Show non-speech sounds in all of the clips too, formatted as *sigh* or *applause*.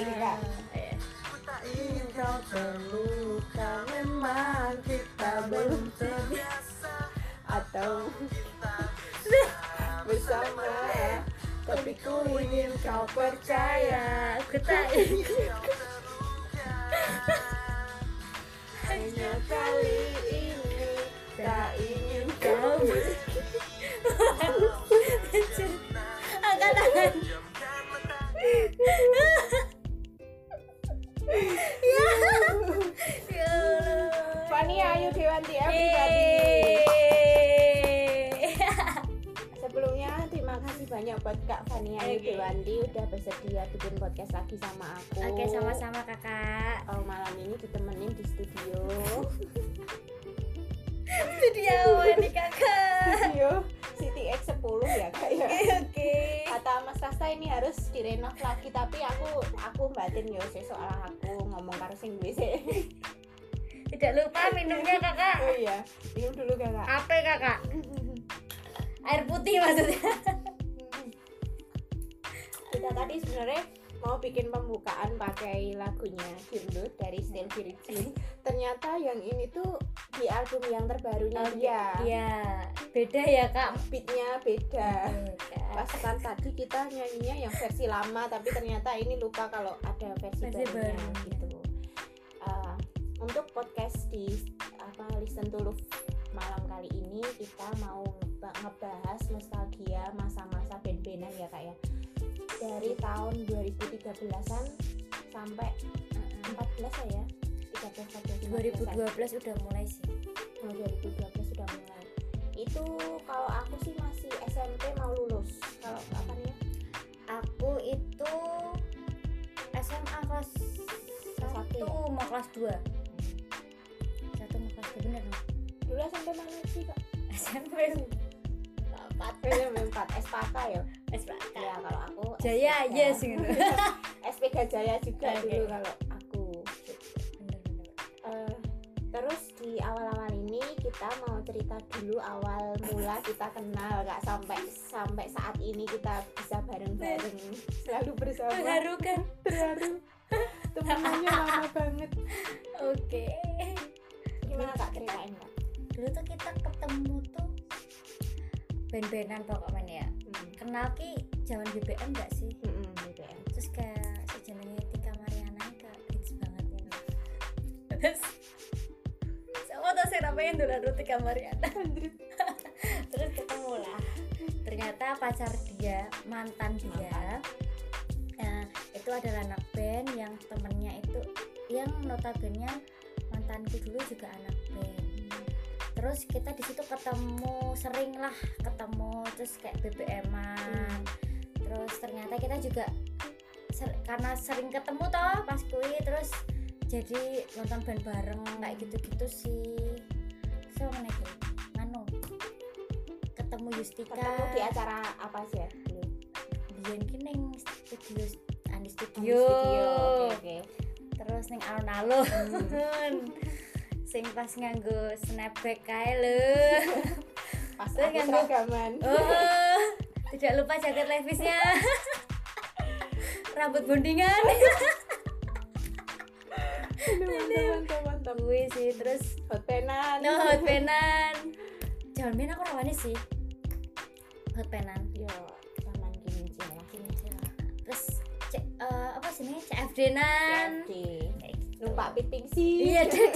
versi terbaru kak ini kak oh iya minum dulu kakak. Apa kakak? Air putih maksudnya. *laughs* Kita tadi sebenarnya mau bikin pembukaan pakai lagunya Dirndut dari Still Virgin ternyata yang ini tuh di album yang terbarunya dia. Iya. Beda ya kak? Beatnya beda. Beda. pas kan tadi kita nyanyinya yang versi lama tapi ternyata ini lupa kalau ada versi, Versi barunya baru. gitu untuk podcast di apa listen to Love malam kali ini kita mau ngeba- ngebahas nostalgia masa-masa band-bandan ya kak ya. Dari tahun 2013an sampai 14 ya. 13 14 15 2012 udah mulai sih. Oh, 2012 sudah mulai. Itu kalau aku sih masih SMP mau lulus. Kalau apa nih Aku itu SMA kelas satu. ya? 1 mau kelas 2 Satu mau kelas 2 bener dong? dulu SMP mana sih kak? SMP empat. *laughs* Empat SPK ya? SPK ya kalau aku Jaya SPK. yes gitu. *laughs* SPK Jaya juga Oke. dulu kalau aku. Bener, bener. Eh, terus di awal-awal ini kita mau cerita dulu awal mula kita kenal kak. Sampai sampai saat ini kita bisa bareng-bareng. *laughs* Selalu bersama. Mengharukan. Terharu. Temenannya lama banget. Oke gimana kak ceritain kak Dulu tuh kita ketemu tuh Band-bandan pokoknya ya? Hmm. Kenal ki zaman BBM gak sih? Mm-mm, BBM. Terus kayak sejenengnya Tika Mariana kayak hits banget gitu Terus? Sama tau saya namanya dulu Tika Mariana? *laughs* Terus ketemu lah. Ternyata pacar dia mantan dia eh, itu adalah anak band yang temennya itu yang notabene mantanku dulu juga anak band. Terus kita di situ ketemu sering lah ketemu terus kayak BBM-an terus ternyata kita juga ser- karena sering ketemu toh pas kui terus jadi nonton band bareng kayak gitu-gitu sih. So mana nganu? Ketemu Yustika. Ketemu di acara apa sih ya? Dulu biyen ki ning studio Andi Di Studio, alun-alun sing pas nganggo snapback kae lho. Pas nganggo- seragaman. Oh tidak lupa jaket levisnya. Rambut bondingan. Mantap gue sih terus hot penan no hot penan jangan main aku rawannya sih. Hot penan yo zaman gini sih terus C- eh, apa sih nih CFD nan CFD. Numpak piting sih iya deh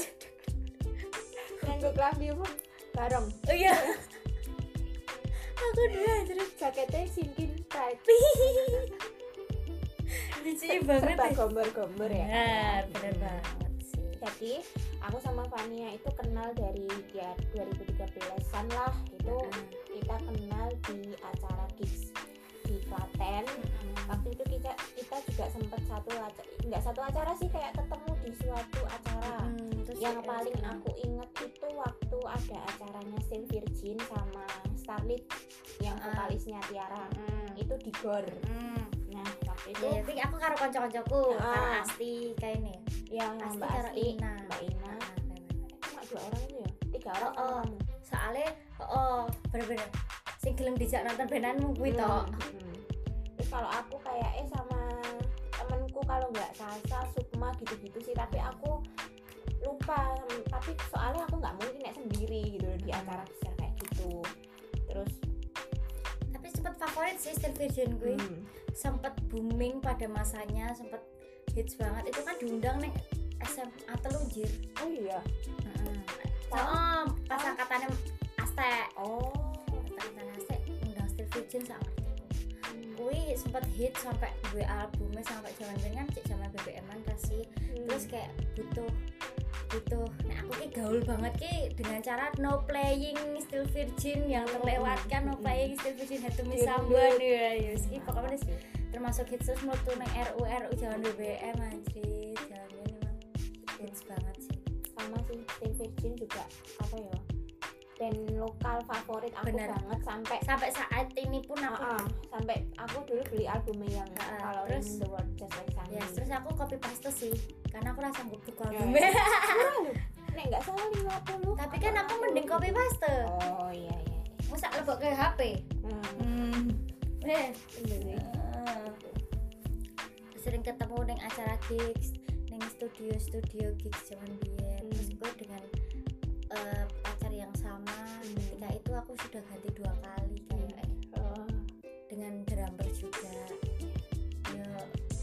nganggo klambi pun bareng oh iya. Aku dua terus jaketnya sinkin tight lucu banget serba deh. gomber-gomber ya. Benar benar banget sih. Jadi aku sama Fania itu kenal dari ya 2013an lah. Itu kita kenal di acara gigs di Klaten. Waktu itu kita kita juga sempat satu acara nggak satu acara sih kayak ketemu di suatu acara Hmm, terus yang ya, paling hmm. aku inget itu waktu ada acaranya Still Virgin sama Starlit yang vokalisnya Tiara Hmm. itu di Gor Hmm. nah waktu itu Iya, tapi aku karo kanca-kancaku, Ah. karo Asti kayak ini. yang Asti Mbak karo Asti Ina. Mbak Ina bener. cuma dua orang itu ya tiga orang Oh, oh. Soalnya oh, oh bener-bener sing gelem dijak nonton benanmu kuwi Hmm, tok. hmm. terus kalau aku kayak eh sama kalau nggak Sasa Sukma gitu-gitu sih. Tapi aku lupa tapi soalnya aku nggak mungkin naik sendiri gitu di acara besar kayak gitu. Terus tapi sempet favorit sih Still Virgin gue hmm, sempet booming pada masanya sempet hits banget. Itu kan diundang nih SMA Telunjir oh iya. So, oh, pas angkatannya Aztek oh. Angkatan Aztek undang Still Virgin sama Kui sempet hit sampai gue albumnya sampai zaman kan cek zaman BBM an kasih Hmm. terus kayak butuh butuh. Nah aku kayak gaul banget ki dengan cara no playing still virgin yang terlewatkan no playing still virgin Iya, someone iya. ya ya sih. Pokoknya wis termasuk hits terus mau tuh RU RU jangan BBM anjir. Jangan ini memang hits banget sih. Sama sih Stay Virgin juga apa ya band lokal favorit aku Bener. banget sampai sampai saat ini pun aku Ah, ah, sampai aku dulu beli albumnya yang ah, kalau terus- in the world just like Sunny. ya terus aku copy paste sih karena aku rasa sanggup Ya, albumnya. Nek nggak salah 50 tapi kan aku mending copy paste Oh iya iya. masa lebok ke HP Hmm. hmm. eh iya. Ah. sering ketemu neng acara gigs neng studio studio gigs zaman biyen Hmm. terus gue dengan eh, aku sudah ganti dua kali kayak eh, Oh. dengan drummer juga.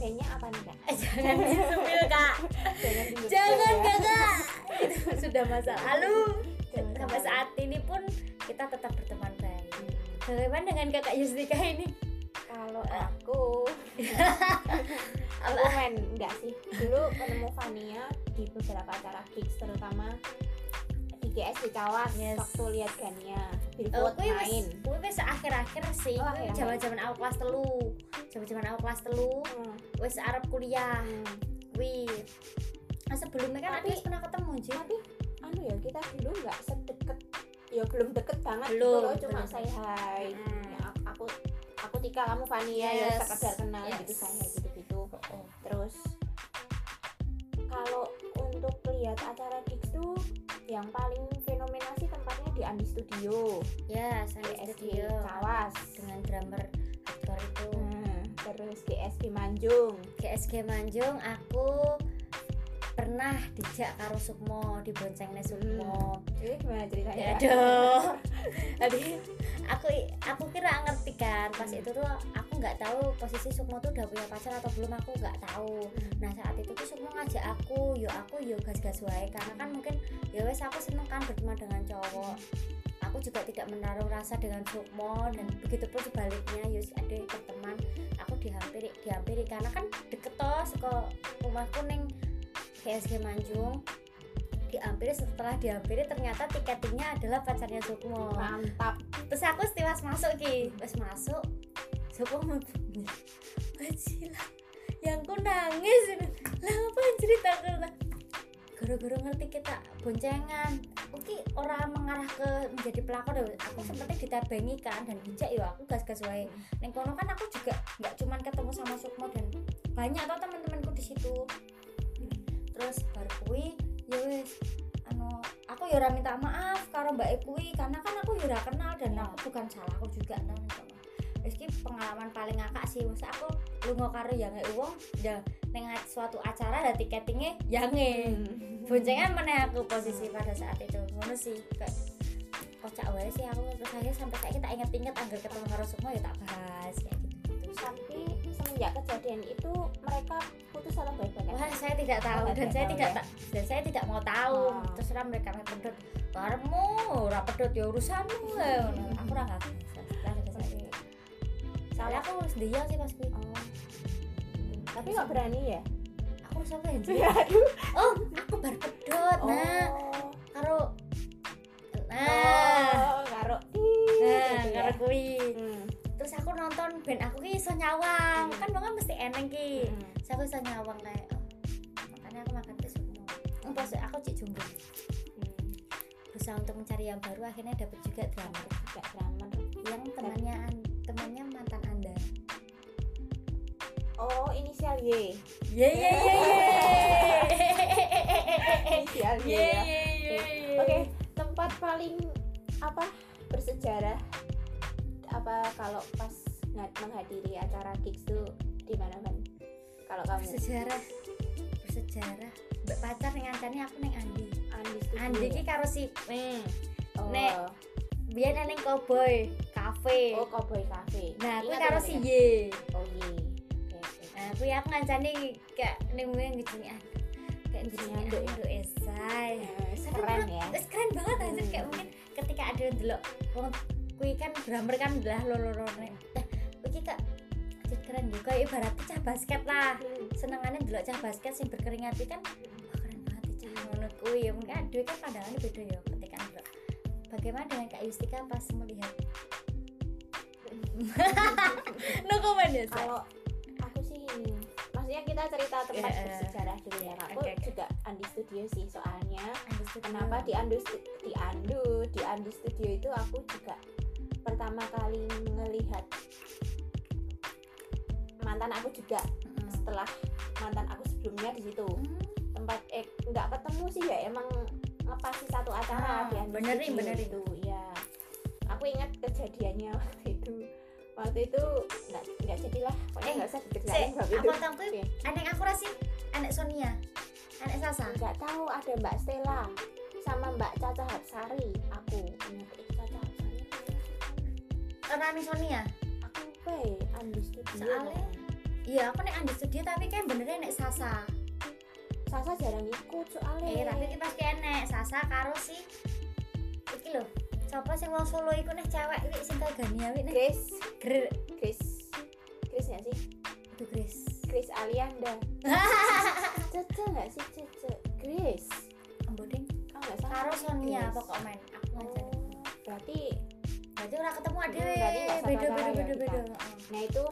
Bandnya apa nih kak? eh, jangan disepil kak. *laughs* Jangan jangan ya. kakak itu *laughs* sudah masa lalu. Sampai saat ini pun kita tetap berteman baik. Hmm. bagaimana dengan kakak Yustika ini? Kalau aku *laughs* aku main enggak sih. Dulu ketemu Fania di beberapa acara gigs terutama di GS di Kawas Yes. waktu lihat Gania Oh, Billboard kuwi main kuwi wis akhir-akhir sih. Oh, akhir-akhir. zaman-zaman aku kelas telu. Zaman-zaman aku kelas telu Hmm. wis arep kuliah. Hmm. Kuwi Nah, sebelumnya kan Tapi- aku pernah ketemu Ji. tapi anu ya kita dulu nggak sedekat ya belum deket banget gitu Belum, cuma belum. say hi Hmm. Ya, aku- aku Tika kamu Fania ya Yes. sekedar kenal Yes. gitu say hi gitu gitu terus kalau untuk lihat acara gigs tuh yang paling fenomenal sih tempatnya di Andi Studio. Ya, GSG studio. Kawas dengan drummer hardcore itu. Hmm, terus GSG Manjung. GSG Manjung aku pernah dijak karo Sukmo di boncengne Sukmo. ini gimana ceritanya? Ya aduh. *laughs* Tadi aku aku kira ngerti kan pas Hmm. itu tuh aku nggak tahu posisi Sukmo tuh udah punya pacar atau belum aku nggak tahu. Nah saat itu tuh Sukmo ngajak aku, yo aku yo gas-gas wae karena kan mungkin ya wes aku seneng kan berteman dengan cowok. Aku juga tidak menaruh rasa dengan Sukmo dan begitu pun sebaliknya yus ada teman aku dihampiri dihampiri karena kan deket toh saka rumahku neng GSG Manjung dihampiri setelah dihampiri ternyata tiketingnya adalah pacarnya Sukmo. Mantap. Terus aku setiwas masuk ki. Pas masuk. Sukmo mau Bajila yang ku nangis lah apa cerita karena gara-gara ngerti kita boncengan. Oke orang mengarah ke menjadi pelakor ya. Aku sempetnya ditabengi kan dan bijak ya aku gas-gas wae. Neng kono kan aku juga nggak cuman ketemu sama Sukmo dan banyak tau teman-temanku di situ. Terus baru kuwi ya wis anu aku ya ora minta maaf karo mbak kuwi karena kan aku ya ora kenal dan aku bukan salahku juga nah Wis ki pengalaman paling ngakak sih masa aku lunga karo yang wong ya ning a- suatu acara ada tiketingnya yange Hmm. boncengan meneh aku posisi pada saat itu ngono sih kayak kocak wae sih aku. Terus akhirnya sampai kayak kita inget-inget agar ketemu karo semua ya tak bahas kayak gitu tapi semenjak kejadian itu mereka putus atau baik-baik aja? Wah, saya tidak tahu Oh, dan saya tahu tidak ya? dan saya tidak mau tahu. Oh. Terserah mereka mau pedot. Karemu, ora pedot ya urusanmu. ngono. Aku ora ngerti. Oke. Soalnya aku harus dia sih pas kuwi. Oh. tapi nggak berani ya Aku ya? Ji? aduh Oh, aku bar pedot. Nah, oh karo Nah, oh karo nah, gitu karo kuwi. Hmm. Terus aku nonton band aku ki iso nyawang. Hmm. Kan banget mesti eneng ki. Hmm. Terus aku iso nyawang kayak oh, makanya aku makan semua. Pas aku cik jumbo. Hmm. berusaha untuk mencari yang baru akhirnya dapat juga drummer juga drummer yang temannya an- temannya mantan anda oh inisial Y ye ye ye *laughs* inisial Y ya oke tempat paling apa bersejarah apa kalau pas menghadiri acara gigs tuh di mana kan kalau kamu? Bersejarah. Bersejarah. Mbak pacar ngancani aku ning Andi. Andi Studio. Andi ki karo si hmm. oh. Nek. biyen ning Cowboy Cafe. Oh Cowboy Cafe. Nah aku karo ya, si? Ye oh oke. nah aku aku ngancani kayak ning wing ngejeni ah kayak anduk ya? anduk esai. Eh, keren ya. keren banget anjir. Kayak mungkin ketika ada yang delok kuwi kan drummer kan lah loro nek. Nah, iki kak anjir keren juga ibaratnya cah basket lah. Hmm. Senengannya delok cah basket sing berkeringat iki kan wah keren banget ya cah ngono kuwi ya mungkin aduh kan pandangannya beda ya ketika delok. Bagaimana dengan Kak Yustika pas melihat *laughs* no comment ya kalau aku sih maksudnya kita cerita tempat Iya, bersejarah dulu ya aku Oke, oke. juga Andi Studio sih soalnya Understood. kenapa di Andu di Andu di Andi Studio itu aku juga pertama kali melihat mantan aku juga Mm-mm. setelah mantan aku sebelumnya di situ. Hmm, tempat eh nggak ketemu sih ya emang ngepasi satu Ah, acara di Andi benerin, benerin. itu ya aku ingat kejadiannya *laughs* waktu itu. Waktu itu nggak nggak jadilah pokoknya Eh, nggak usah diceritain bab itu. aku tahu Oke. anek aku rasi anek Sonia anek Sasa. Nggak tahu ada Mbak Stella sama Mbak Caca Hapsari aku ingat karena Sonia? Aku Andi Studio Soalnya- iya aku nek Studio tapi kan benernya nek Sasa. Sasa jarang ikut soalnya. Eh tapi kita pasti enek Sasa karo si iki lho. Siapa sing wong Solo iku nih cewek iki sing kaya Gania wi nih Grace Gr Grace Grace nggak sih? Itu Grace Grace Alianda. *laughs* Cece nggak sih Cece? Grace Amboding oh nggak salah. Karo Sonia pokok men aku oh, ngajar berarti berarti ora ketemu Hmm, satu beda beda ya beda beda. Nah itu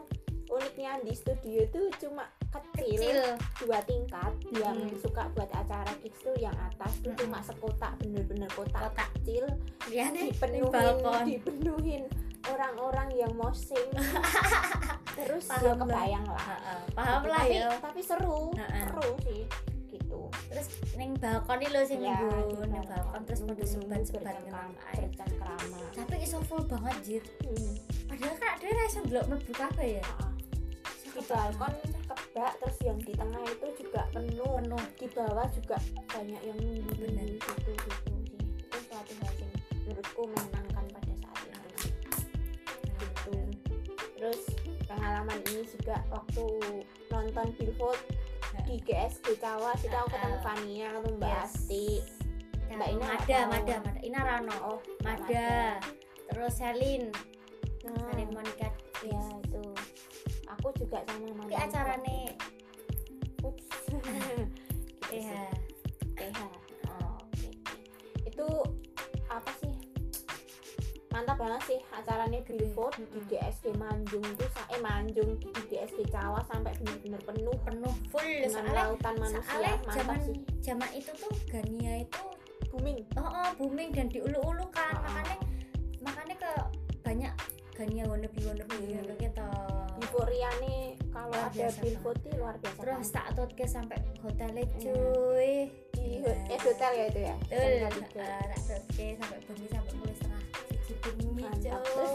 uniknya di studio tuh cuma kecil, kecil. dua tingkat. Yang Hmm. suka buat acara gigs tuh yang atas tuh Mm-mm. cuma sekotak bener-bener kotak kotak. kecil. Di dipenuhin dipenuhin orang-orang yang mosing *laughs* terus Paham ya lah. kebayang lah. Heeh, paham lah tapi, ya. tapi seru Heeh. seru sih gitu. Terus ning balkon iki lho sing Ya, ning balkon. terus pada sebat-sebat air bercengkrama tapi iso full banget jir. Hmm. padahal kan ada ra iso ndelok mlebu kabeh ya? Di balkon kebak terus yang di tengah itu juga penuh. Penuh. Di bawah juga banyak yang nunggu Bener. gitu gitu sih itu suatu hal yang menurutku menyenangkan pada saat itu. Gitu. Terus pengalaman ini juga waktu nonton Billboard di GSG Kawas itu aku ketemu Ah. Fania ketemu Mbak Yes. Asti. Mbak Ina Mada. Mada, Mada, Ina Rano, oh Mada, terus Selin, nah, Selin Monica. ya itu. Aku juga sama Tapi mantan acara nih, ups. *laughs* Gitu sih. Mantap banget sih acaranya Billboard di Mm-mm. GSG Manjung itu sa- eh Manjung di GSG Cawas sampai bener-bener penuh. Penuh full. Dengan soalnya lautan manusia soalnya mantap zaman sih. zaman itu tuh Gania itu booming. Oh, oh booming dan diulu-ulu kan Oh, makanya makanya ke banyak Gania wannabe wannabe Hmm. gitu gitu. Euforia nih kalau ada Billboard itu luar biasa terus tak tutke sampai hotelnya Iya. cuy. Di eh, hotel ya itu ya? Betul, tak tutke sampai bengi sampai mulai setengah Cuk. Terus,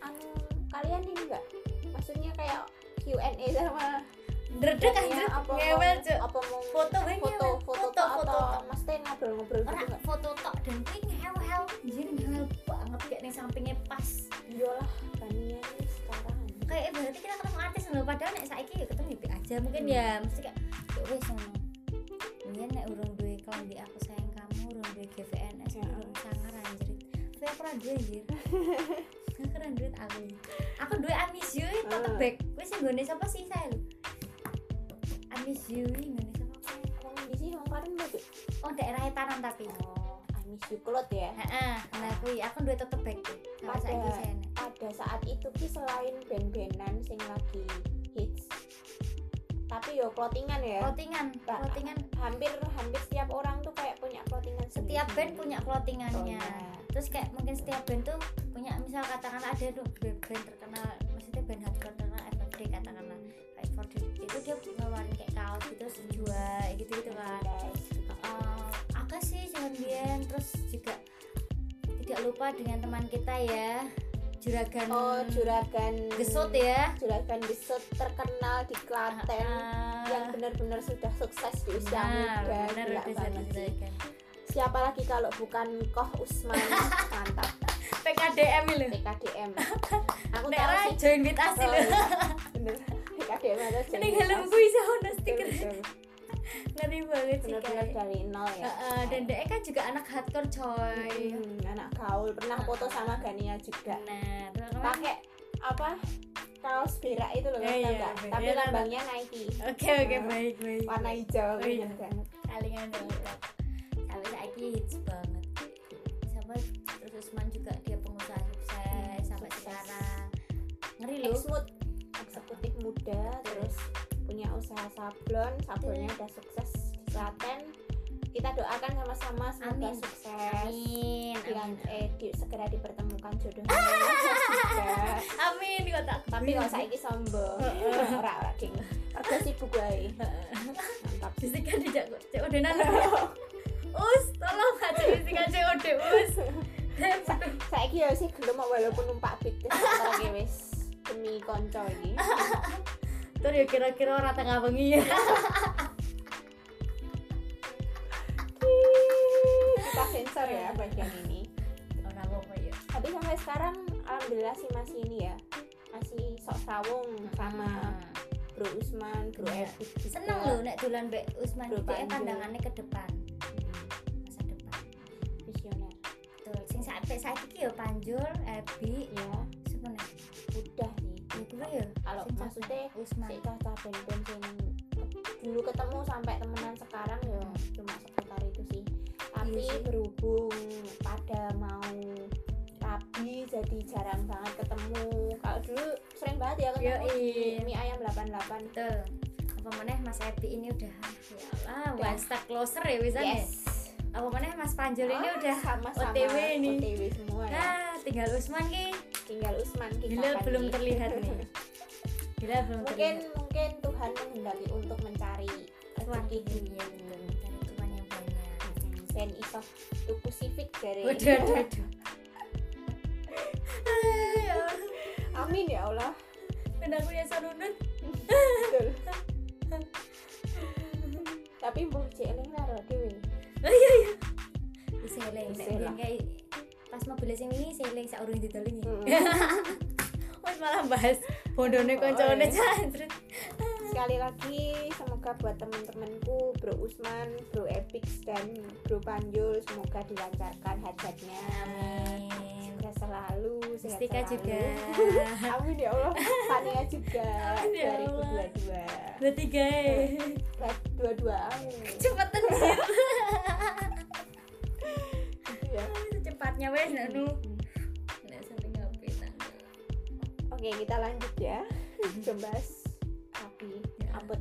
anu kalian ini enggak? Maksudnya kayak Q&A sama Dredeg ya, anjir, apa ngewel cuk. apa mau Foto wae foto foto, Foto, foto. Mesti ngobrol-ngobrol gitu enggak? foto tok dan kuwi ngewel. Anjir ngewel banget kayak ning sampingnya pas. Iyalah Kania ini sekarang. Kayak berarti kita ketemu artis loh padahal nek saiki ya ketemu ya aja. Mungkin ya mesti kayak ya wis ngono Mungkin nek urung duwe klambi aku sayang kamu urung duwe sangar aku ora duwe anjir aku ora duwe aku. Aku duwe I miss you tote Ah. bag. Wis sing nggone sapa sih saya lho I miss you sapa Wong di sini wong karen Duk. oh daerah etanan tapi. Oh I miss you Cloud ya? Heeh nah kuwi aku tote bag. Tuh sama Pada- saya pada saat itu ki selain band-bandan sing lagi hits tapi yo clothingan ya? Clothingan Ba- clothingan. hampir hampir setiap orang tuh kayak punya clothingan setiap band sendiri-sendiri. punya clothingannya. Oh. Terus kayak mungkin setiap band tuh punya misal katakanlah ada tuh band terkenal maksudnya band hardcore terkenal FFD katakanlah Fight for itu dia ngeluarin kayak kaos gitu terus jual gitu gitu kan. Eh, agak sih jangan bian terus juga tidak lupa dengan teman kita ya juragan oh juragan gesut ya juragan gesut terkenal di Klaten Ah, yang benar-benar sudah sukses di usia muda benar. Siapa lagi kalau bukan Koh Usman? *laughs* Mantap. PKDM lho. PKDM aku nek tahu sih. join with us Oh, lho. Iya. bener. PKDM ada ini helmku iso ono stiker. Bener ngeri banget sih bener kayak. dari nol ya. Heeh, dan dia kan juga anak hardcore coy. Hmm, anak gaul. Pernah foto sama Gania juga. Nah teman-teman pakai apa? Kaos berak itu loh Eh, iya, berak. tapi Iya, lambangnya Nike. Oke oke baik baik warna hijau Oh, iya. banget kalingan banget sampai saiki hits banget. Sama terus Usman juga dia pengusaha sukses sampai sekarang. Ngeri loh. Exmood eksekutif muda terus punya usaha sablon sablonnya Iya. udah sukses di Klaten. Kita doakan sama-sama semoga Amin. sukses. Amin amin. Eh, di- segera dipertemukan jodohnya. *laughs* Amin kok tak tapi kalau saiki sombong. Ora ora ding kerja sibuk wae. Mantap. Bisikan dijak kok cek udah nana *laughs* us tolong aja bisikan cek udah us. Saiki ya sih gelem walaupun numpak ora wis demi konco iki. Terus ya kira-kira orang tengah bengi ya. Kita sensor ya bagian ini. Orang apa ya. Tapi sampai sekarang alhamdulillah sih masih ini ya. Masih sok sawung sama Bro Usman, Bro Iya. Epic seneng loh nek dolan Mbak Usman itu Panjul. pandangannya ke depan sampai saat ini ya Panjul Ebi ya sebenarnya udah sih ya gue ya kalau maksudnya Usman si cah band-band sing dulu ketemu sampai temenan sekarang ya cuma seputar itu sih. Tapi Iya sih. berhubung pada mau rabi jadi jarang banget ketemu. Kalau dulu sering banget ya ketemu Yoi. di mie ayam 88 betul. Apa mana Mas Ebi ini udah ya Allah one step closer ya bisa yes apa mana Mas Panjul ini Oh, udah sama-sama. OTW nih. OTW semua ya. Nah tinggal Usman ki. Tinggal Usman kita gila belum nih. terlihat nih. Gila belum mungkin terlihat. mungkin Tuhan menghendaki untuk mencari Tuhan rezeki iya betul cari Tuhan yang banyak. Dan iso tuku civic dari waduh waduh ya *laughs* amin ya Allah. Ben aku ya sarunut. *laughs* Tapi mbok cek eling karo dhewe oh iya iya biyen kayak pas mobil sing ini seleng sak urung Mm. *laughs* wes malah bahas bondone koncone jantret sekali lagi semoga buat teman-temanku Bro Usman, Bro Epix dan Bro Panjul semoga dilancarkan hajatnya. Amin. Sukses selalu sehat Mustika selalu. juga. *laughs* Amin ya Allah Fania juga Amin ya Allah. 2022 dua tiga. Eh. dua-dua. Amin cepetan sih secepatnya wes nanu nek sampe ngapain nanu oke kita lanjut ya. Coba api Ya. abot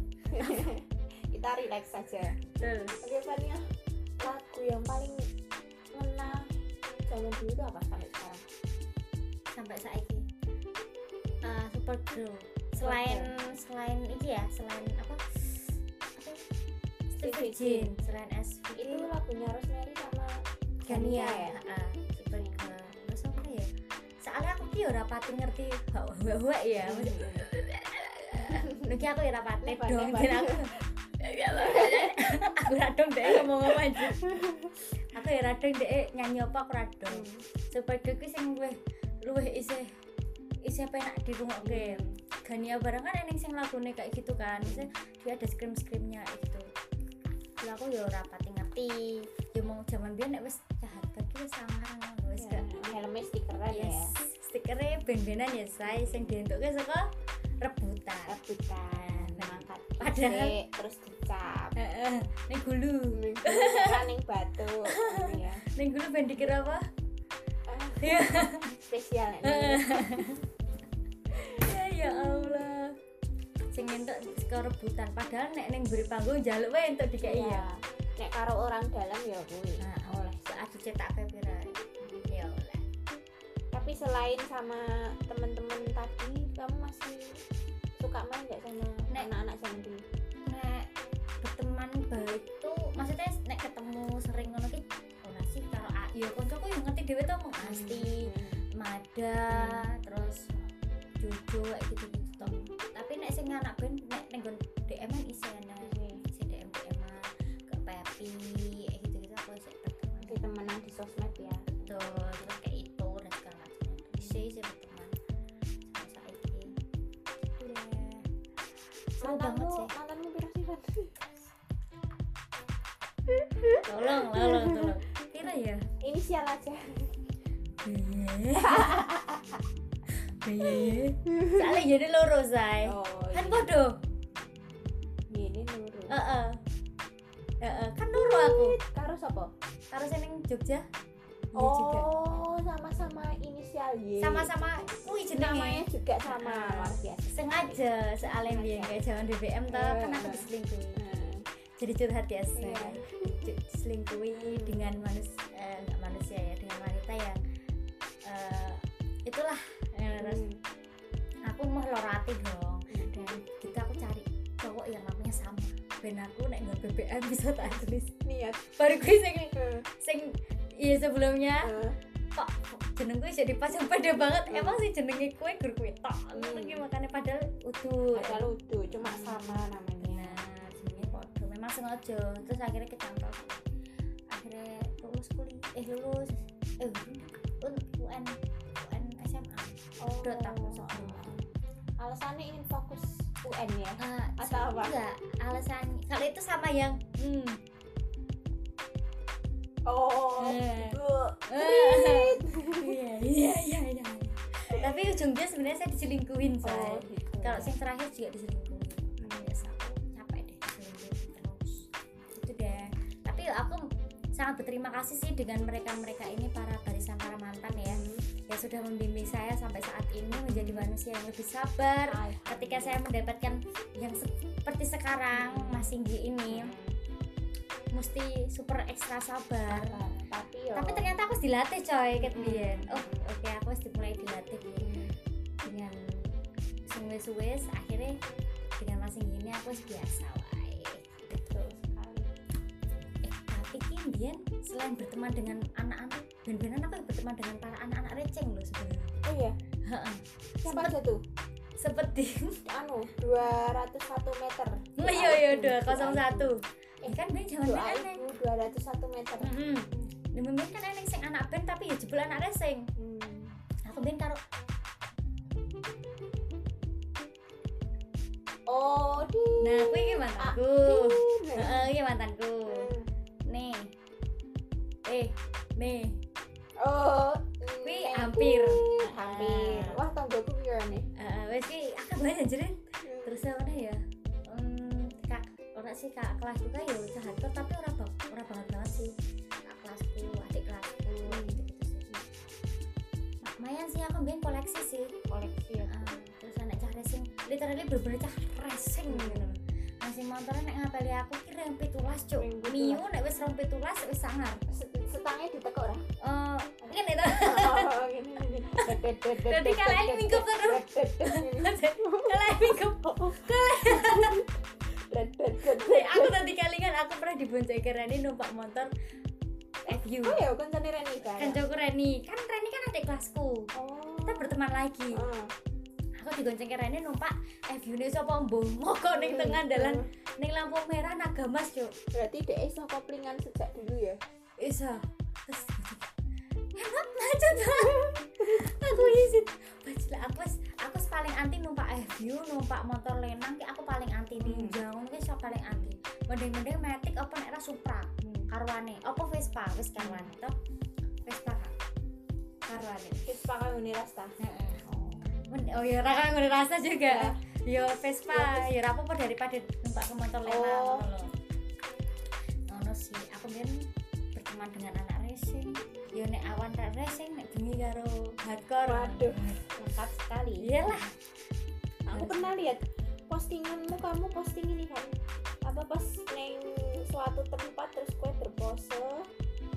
*laughs* kita relax saja. Oke Fania. Lagu yang paling ngena zaman dulu itu apa sampai sekarang? Sampai saiki. Uh, super girl selain selain iki ya selain apa? Apa? Steve Jin selain SV itu lagunya Rosemary sama Gania. Gania ya? Ya soalnya aku ki ora pati ngerti hawa hawa ya. Nuki aku ya rapati dong dan aku aku radong deh ngomong ngomong aja. Aku ya radong deh nyanyi apa aku radong super girl ki sing luwih luwih isih isih penak di rumah ke Gania barang kan eneng sing lagune kayak gitu kan. Maksudnya dia ada scream screamnya gitu. Lah aku ya ora pati ngerti. Ya mau zaman biyen nek wis jahat sangar wis Ya, gak helmnya stikeran ya. Yes. Stikernya ben-benan ya say. Sing dientuke saka rebutan. Rebutan. Mangkat Padahal- dhisik, terus dicap. Heeh ning gulu. Raning batu ya. Ning gulu ben dikira apa? Ya spesial ini. *laughs* Ya Allah. Sing entuk saka rebutan. Padahal nek ning buri panggung njaluk wae entuk dikai ya. Iya. nek karo orang dalam ya kuwi nah oleh saat dicetak pira ya tapi selain sama teman-teman tadi kamu masih suka main nggak sama anak-anak zaman dulu? Nek berteman baik tuh maksudnya nek ketemu sering ngono ki ora sih karo ah, ya kancaku yang ngerti dhewe tuh mung Asti Hmm. Mada podo kayak gitu gitu toh. Tapi nek sing anak band nek nggon DM an isi ana. Si DM DM ke Pepi kayak gitu gitu aku di temenan di sosmed ya. Betul seru banget sih. mantanmu pira sih Van? tolong tolong tolong. Kira ya? Inisial aja. Soalnya jadi loro say oh kan iya. podo. Ini nurut Heeh. Heeh, kan loro aku. Karo sapa karo sing ning Iya juga. Oh sama-sama inisial Y sama-sama kuwi namanya jenenge juga sama. Ah. luar biasa. Sengaja. Soalnya biar kayak jangan BBM Eh, kan aku eh. diselingkuhi. Nah, jadi curhat ya Iya. Di- diselingkuhi dengan manusia eh, manusia ya dengan wanita yang eh, itulah eh, terus hmm. aku mau lorati dong dan kita aku cari cowok yang namanya sama ben aku nek nggak BBM bisa tak tulis niat. Baru gue sing Eh, sing iya sebelumnya. Eh. kok jeneng gue jadi pasang pada banget. Hmm. emang sih jenenge kue gur kue tok. Hmm. lagi makanya padahal utuh. Padahal utuh cuma Hmm. sama namanya. Nah jenenge podo. Memang sengaja. Terus akhirnya kecantol. Akhirnya lulus kuliah. Eh lulus. Eh UN UN UN SMA oh Dot aku sebelum. alasannya ingin fokus UN ya? Ah, Atau apa? enggak alasan. Kalau itu sama yang hmm oh Eh. bu- Eh. iya iya iya iya tapi ujungnya sebenarnya saya diselingkuhin oh say gitu. Kalau yang terakhir juga diselingkuhin. Biasa aku capek deh diselingkuhin terus. Itu deh. Tapi aku sangat berterima kasih sih dengan mereka mereka ini para barisan para mantan ya yang sudah membimbing saya sampai saat ini menjadi manusia yang lebih sabar. Ketika saya mendapatkan yang seperti sekarang Mas Singgi ini mesti super ekstra sabar. Tapi yo. Tapi ternyata aku harus dilatih coy ket biyen. oh oke aku harus dimulai dilatih biyen. dengan wis akhirnya dengan masing ini aku wis biasa wae. Betul sekali. Eh tapi ki biyen selain berteman dengan anak-anak ben-benan aku berteman dengan para anak-anak receng loh sebenarnya. Oh iya? Heeh. siapa aja tuh? seperti anu 201 meter. Oh iya iya dua kosong satu eh kan ben zaman dua ben aneh. ibu 201 meter. Heeh Demi ben kan aneh sing anak ben tapi ya jebul anak receng Hmm. aku ben karo oh di nah aku ini mantanku. Di- Heeh, ini mantanku. Hmm. nih. Eh nih. Oh Kuwi hampir. hampir. Ah. wah tanggoku nih Eh, wes ki. Akeh banyak orang sih kak. Kelasku kan ya cah hardcore tapi orang bang orang banget banget sih. Kak kelasku adik kelasku gitu gitu sih. Lumayan sih aku bikin koleksi sih. Koleksi ya. Ah, terus anak cah racing literally bener-bener cah racing gitu loh. Masih motornya nek ngapeli aku kira yang pitulas cuk. Miu nek wis rong pitulas wis sangar. Se- setangnya ditekuk ora eh mungkin itu oh gini gini Berarti kalian minggup terus. kalau minggu *laughs* *laughs* Aku tadi kalingan aku pernah dibonceng ke Reni numpak motor FU oh ya kan Reni kan kan Joko Reni. Kan Reni kan adik kelasku. Oh. Kita berteman lagi. Ah. aku digonceng ke Reni numpak FU ini sopo mbong mogok ning tengah dalan ning lampu merah naga mas cuk. Berarti dia iso koplingan sejak dulu ya? Terus enak macet aku izin bajil aku aku paling anti numpak FU numpak motor lenang aku mending-mending matic apa nek ra Supra? Karwane. Apa Vespa? Wis karwane toh Vespa kan? Karwane. Kita pakai uni rasta. Heeh. Oh ya ra kan rasa juga. Ya. yo Vespa. Ya ra apa-apa daripada numpak ke motor lenang Oh. ngono sih. Aku kan berteman dengan anak racing. Yo nek awan ra racing nek bengi karo hardcore. Waduh. Lengkap sekali. Iyalah. Aku pernah lihat postinganmu kamu posting ini kan apa pas neng suatu tempat terus kue berpose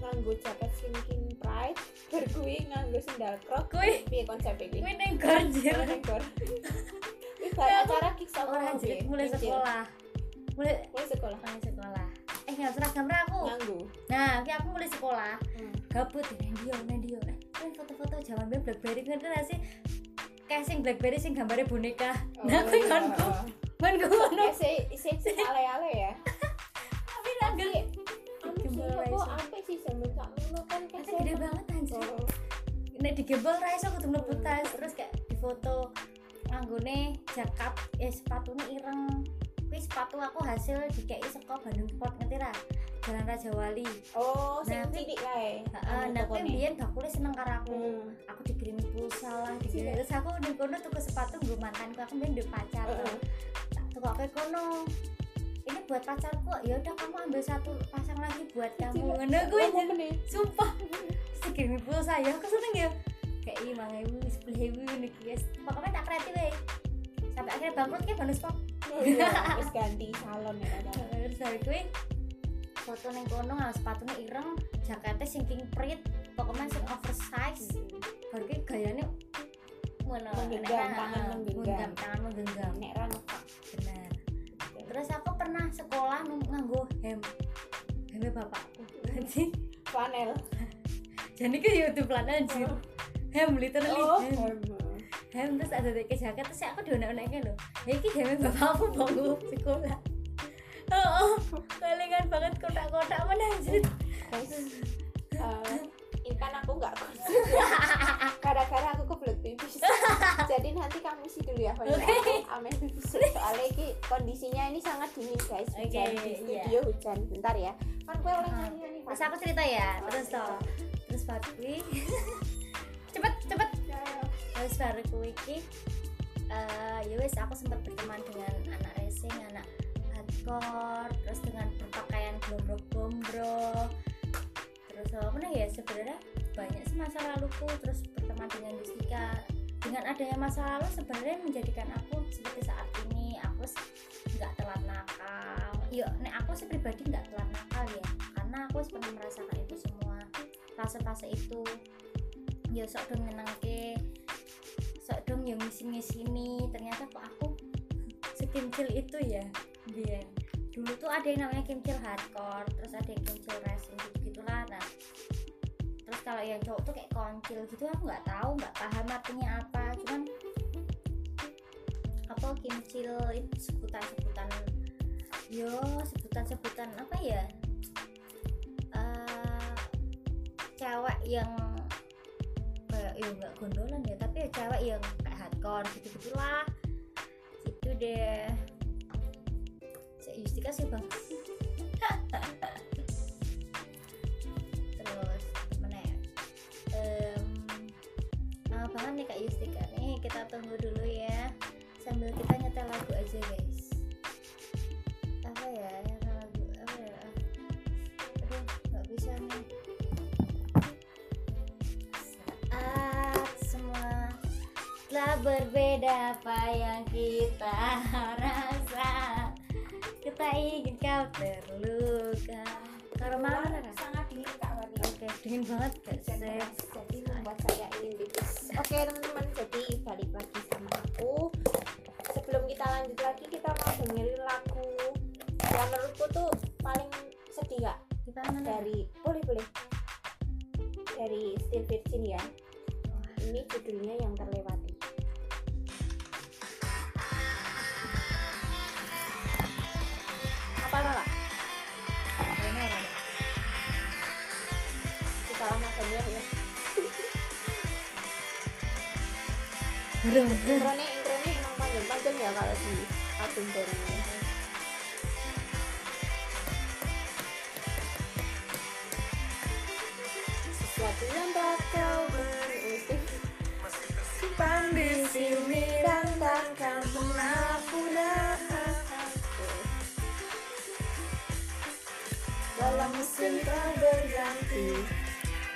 nganggo jaket sinking pride berkui nganggo sendal krok Kui. piye konsepnya kuwi kuwi ning gorjir neng gor. *laughs* Aku- acara kick orang jadi mulai sekolah. Mulai mulai sekolah? Mulai sekolah. Eh nggak seragam ra aku? Nganggo. Nah ki aku mulai sekolah. Hmm. gabut di Nendio Nendio eh kan foto-foto zaman Blackberry ngerti gak sih casing BlackBerry sing gambarnya boneka. Oh, nah aku iya. ngonku ngonku ngono. Ya, se- se- se- ale-ale ya. Tapi nangger anu Gimbal apa sih zaman sakmono kan tapi kayak gede banget anjir. Nek di gembel ra iso kudu mlebu tas terus kayak difoto nganggone jakat eh sepatune ireng kuwi sepatu aku hasil dikei saka Bandung Sport ngerti ra Jalan Raja Wali. Oh sing Nah, cilik kae. Heeh nah kuwi bakule seneng karo aku. Hmm. aku dikirimi pulsa lah dikirimi terus aku ning kono tuku sepatu nggo mantanku aku mbiyen duwe pacar Heeh. tak tukoke kono. Ini buat pacarku ya udah kamu ambil satu pasang lagi buat kamu. Ngono kuwi bener. sumpah. Segini pulsa. Ya aku seneng ya. Kayak lima ribu sepuluh ribu nih guys. Pokoknya tak kreatif ya sampai akhirnya bangkrut kayak bonus pop iya, *laughs* terus ganti salon ya terus dari gue foto neng kono nggak sepatunya ireng jaketnya sing king print pokoknya sing oversize. Baru gue gayanya mana Menggenggam, tangan menggenggam. tangan menggenggam. Nek ra benar terus aku pernah sekolah nganggo hem hemnya bapakku *laughs* jadi flanel. Jadi ke YouTube lan anjir. Hem literally oh hem hem terus ada dek jaket terus aku dionek-oneknya loh ya ini hem bapakku bangku sekolah. Oh, oh kelingan banget kotak-kotak mana anjir? Guys eh, kan aku nggak konsen gara-gara aku kebelet pipis. Jadi nanti kamu sih dulu ya Fanya amin pipis. Soalnya ini kondisinya ini sangat dingin guys. Hujan Oke, di iya. studio hujan. Bentar ya. Kan gue oleh Ah. nyanyi terus aku cerita ya. Terus toh. Terus kui cepet cepet. Terus baru kui ki eh ya aku sempat berteman dengan anak racing anak hardcore terus dengan berpakaian gombrong-gombrong terus apa mana ya sebenarnya banyak sih masa laluku. Terus berteman dengan Yustika dengan adanya masa lalu sebenarnya menjadikan aku seperti saat ini aku nggak telat nakal. Yuk nek aku sih pribadi nggak telat nakal ya karena aku pernah merasakan itu semua fase-fase itu ya sok dong nyenengke. Sok dong yang ngisi-ngisini. Ternyata kok aku *laughs* sekimcil itu ya Bian dulu tuh ada yang namanya kimcil hardcore terus ada yang kimcil racing gitu gitulah. Nah terus kalau yang cowok tuh kayak koncil gitu aku nggak tahu nggak paham artinya apa. Cuman apa kimcil itu sebutan-sebutan yo sebutan-sebutan apa ya? Eh, cewek yang ya nggak gondolan ya tapi ya cewek yang kayak hardcore gitu gitulah gitu deh. Si Yustika sih bang. Terus mana ya? Em, lama banget nih kak Yustika nih. Kita tunggu dulu ya. Sambil kita nyetel lagu aja guys. Apa ya berbeda apa yang kita rasa? Kita ingin kau terluka. Rara? sangat dingin kak Wani oke dingin banget gak jadi membuat saya ingin pipis. Oke teman-teman jadi balik lagi sama aku. Sebelum kita lanjut lagi kita mau dengerin lagu yang menurutku tuh paling sedih kak. Kita mana dari boleh boleh. Dari Still Virgin ya. Ini judulnya yang terlewati ya intronya intronya emang panjang-panjang ya kalau di album baru ini. Sesuatu yang tak kau berusik Simpan di sini dan takkan pernah punah. Dalam musim tak berganti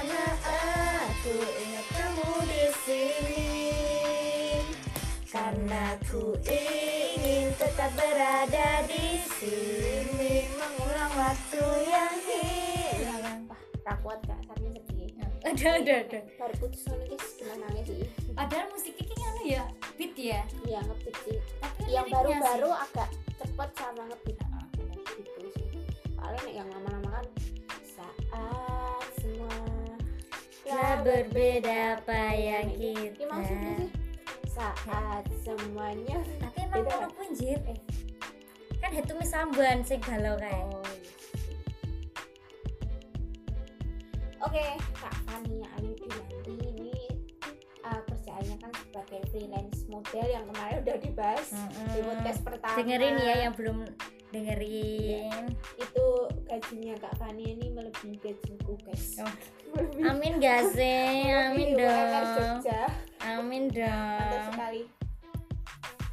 lama aku ingat kamu di sini. Karena ku ingin tetap berada di sini. Mengulang waktu yang hilang. Tak kuat gak? Karena sedih. *laughs* Ada, ada, ada. Baru putus sama guys, gimana sih? Padahal musiknya kayak anu ya, beat ya? Iya, ngebeat sih. Tapi yang baru-baru agak cepet sama ngebeat. Ah, gitu sih. Paling yang lama-lama kan Berbeda apa yang Ini kita. maksudnya sih saat semuanya Tapi emang Beda kan? punjir. Eh. Kan itu sambuan sing galau kae. Oh. Oke, Kak Fania Ayu Dinanti ini uh, kerjaannya kan sebagai freelance model yang kemarin udah dibahas di podcast pertama. Dengerin ya yang belum dengerin. itu gajinya Kak Fania ini melebihi gajiku guys. Oh. Melebihi- Amin gak sih? Amin dong. Amin Mantap dong. sekali.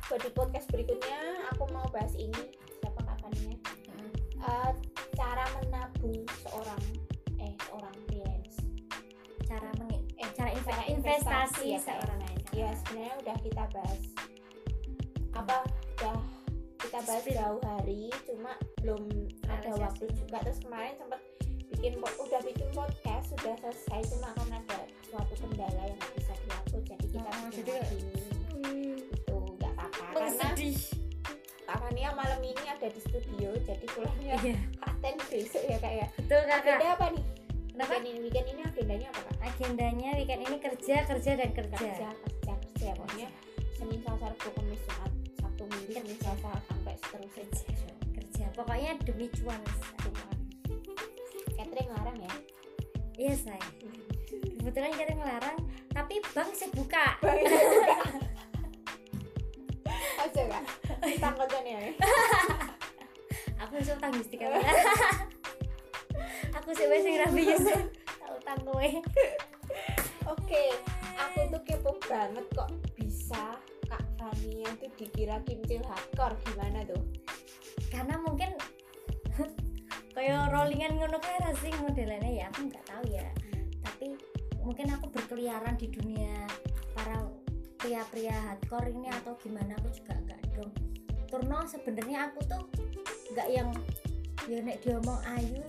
Buat di podcast berikutnya aku mau bahas ini siapa Kak Fania? Mm. Uh, cara menabung seorang eh seorang freelance. Cara mengi eh cara inve- Cara investasi ya, seorang ya sebenarnya udah kita bahas apa udah kita bahas jauh hari cuma belum ada Realisasi. waktu juga terus kemarin sempat bikin udah bikin podcast sudah selesai cuma kan ada suatu kendala yang nggak bisa diupload jadi kita Oh, jadi- itu nggak apa-apa karena. Kak Fania malam ini ada di studio jadi pulangnya Iya, paten besok ya kak ya betul kakak. agenda apa nih Kenapa? weekend ini weekend ini agendanya apa kak Agendanya weekend ini kerja, kerja dan kerja. kerja kerja kerja pokoknya Senin Selasa Rabu Kamis Jumat Sabtu Minggu Selasa sampai seterusnya Kerja. Kerja. Pokoknya demi cuan. catering larang ya Iya say. Kebetulan kita ngelarang, tapi bank sih buka. *laughs* aja kak tanggotan ya Aku iso utang Gusti kamu. Aku sih wis sing rabi utang kowe. oke aku tuh kepo banget kok bisa Fania tuh dikira kimcil hardcore gimana tuh Karena mungkin *laughs* kayak rollingan ngono kae ra sih modelannya ya aku nggak tahu ya. Tapi mungkin aku berkeliaran di dunia para pria-pria hardcore ini atau gimana aku juga nggak dong. Turno sebenarnya aku tuh nggak yang ya nek diomong ayu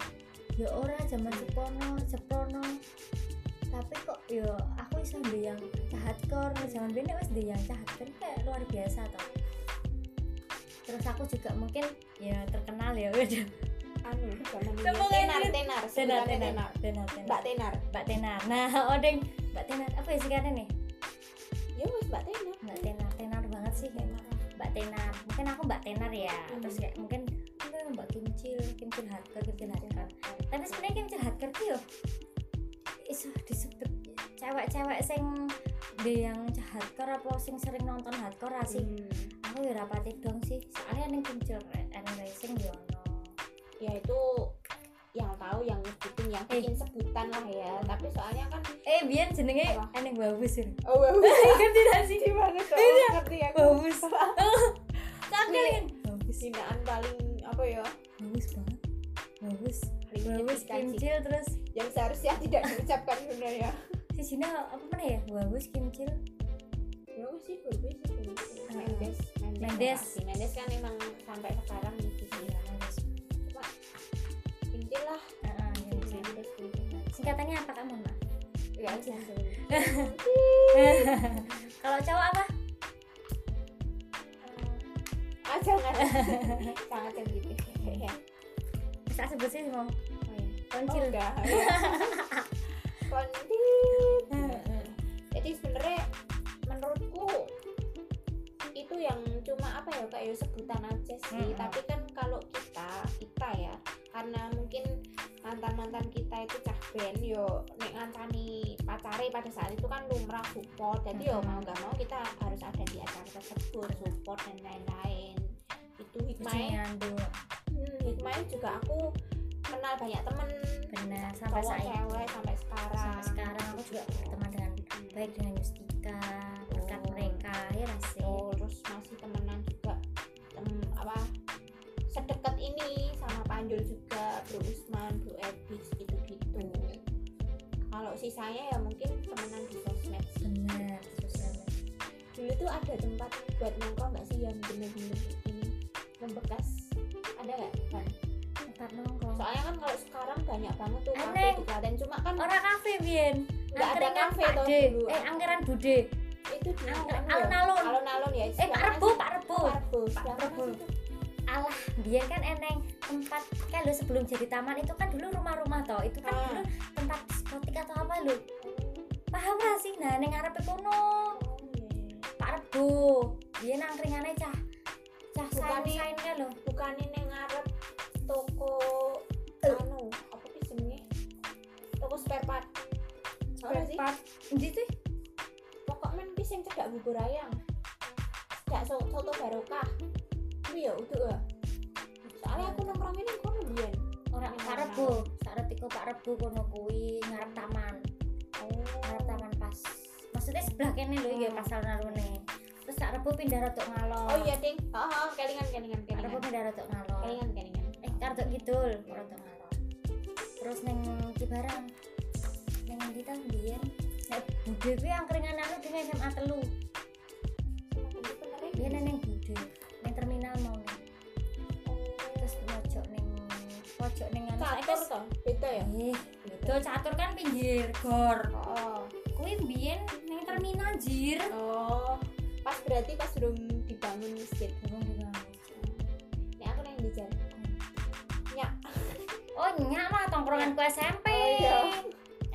ya ora zaman sepono seprono tapi kok yo aku iso ndek yang hardcore zaman bene wis ndek yang hardcore kayak luar biasa toh. Terus aku juga mungkin ya terkenal ya udah anu tenar tenar tenar tenar. tenar tenar Mbak Tenar. Mbak tenar. Nah *laughs* odeng mbak tenar apa ya singkatnya nih? Ya wes Mbak Tenar. Mbak tenar tenar banget sih kayak mbak tenar. Mungkin aku mbak tenar ya. Hmm. terus kayak mungkin enggak mbak kimcil kimcil hardcore kimcil hardcore. Tapi sebenarnya kimcil hardcore tuh iso disebut cewek-cewek sing di yang hardcore apa sing sering nonton hardcore ra sih? Hmm. aku ya rapati dong sih. Soalnya neng kimcil neng racing yo ono. Ya itu yang tahu yang nyebutin yang Eh. bikin sebutan lah ya. Tapi soalnya kan eh biar jenenge eneng bagus ya? Oh wow *laughs* ngerti gak sih? Gimana tuh? Iya. ngerti aku. Bagus kan bagus hinaan paling apa ya? Bagus banget. Bagus sih. kimcil terus. Yang seharusnya *laughs* tidak diucapkan sebenarnya si Cina apa mana ya? Bagus kimcil bagus sih bagus sih Ah. Mendes Mendes Mendes. kan emang sampai sekarang gitu sih iya cuma Kimcil lah. Heeh, kimcil. Mendes gitu singkatannya apa kamu mbak? Ya aja. *laughs* Kalau cowok apa? Ah jangan. *laughs* Sangat sensitif. Ya bisa sebut sih mau iya. Koncil Oh, enggak ya. Kondit. jadi sebenarnya menurutku itu yang cuma apa ya kayak sebutan aja sih. Mm-mm. tapi kan kalau kita kita ya karena mungkin mantan mantan kita itu cah band yo nek ngancani pacare pada saat itu kan lumrah support. Jadi yo mau nggak mau kita harus ada di acara tersebut support dan lain-lain. Itu hikmahnya. Hmm, hikmahnya juga aku kenal banyak temen. Benar sampai cowok saat cewek sampai sekarang. Sampai sekarang aku juga berteman dengan baik dengan Yustika berkat Oh. mereka ya sih? Betul, terus masih temenan juga. Tem, apa sedekat ini sama Panjul juga Bro Usman, Bro Ebis gitu-gitu. Kalau sisanya ya mungkin temenan di sosmed benar sosial media. dulu tuh ada tempat buat nongkrong nggak sih yang bener-bener ini tempat nongkrong soalnya kan kalau sekarang banyak banget tuh kafe di Klaten. Cuma kan orang kafe Bian. Nggak ada kafe D dulu. eh angkeran Bude. Itu di Ang- anu ya, alun-alun. alun-alun ya eh Pak Rebo? Pak Rebo. Pak Rebo. Alah biar kan eneng. Tempat kan lo sebelum jadi taman itu kan dulu rumah-rumah toh. Itu kan Ah. dulu tempat diskotik atau apa lo? Paham gak sih? Nah neng arep kono. Iya. Pak Rebo. Dia nangkringannya cah cah sain nih. sain kan lo bukan ini ngarep toko anu apa sih jenenge toko spare part. Apa sih? part. Di tuh pokok men ki sing cedak bubur ayam cedak so soto barokah. Kuwi ya udah ya. Soalnya aku nongkrong ini kono biyen orang Pak alun-alun. Rebo. Saat tiko Pak Rebo kono kuwi ngarep taman. Oh. Ngarep taman pas maksudnya sebelah kene lho ya Hmm. pas alun-alune terus Pak Rebo pindah rotok ngalor. Oh iya ding. Oh, oh kelingan kelingan kelingan. pindah rotok ngalor. Kelingan kelingan eh kartu kidul ngalor terus neng Cibarang neng ndi ta biyen? Nek bude kuwi angkringan anu di SMA telu. Biyen neng bude neng terminal mau nih terus pojok neng pojok neng anu saiki catur toh? Beda ya? Eh catur kan pinggir gor. Oh. Kuwi biyen neng terminal jir. Oh pas berarti pas belum dibangun masjid? Burung dibangun. aku yang dijar ya Oh nyak mah tongkronganku SMP. Oh, iya.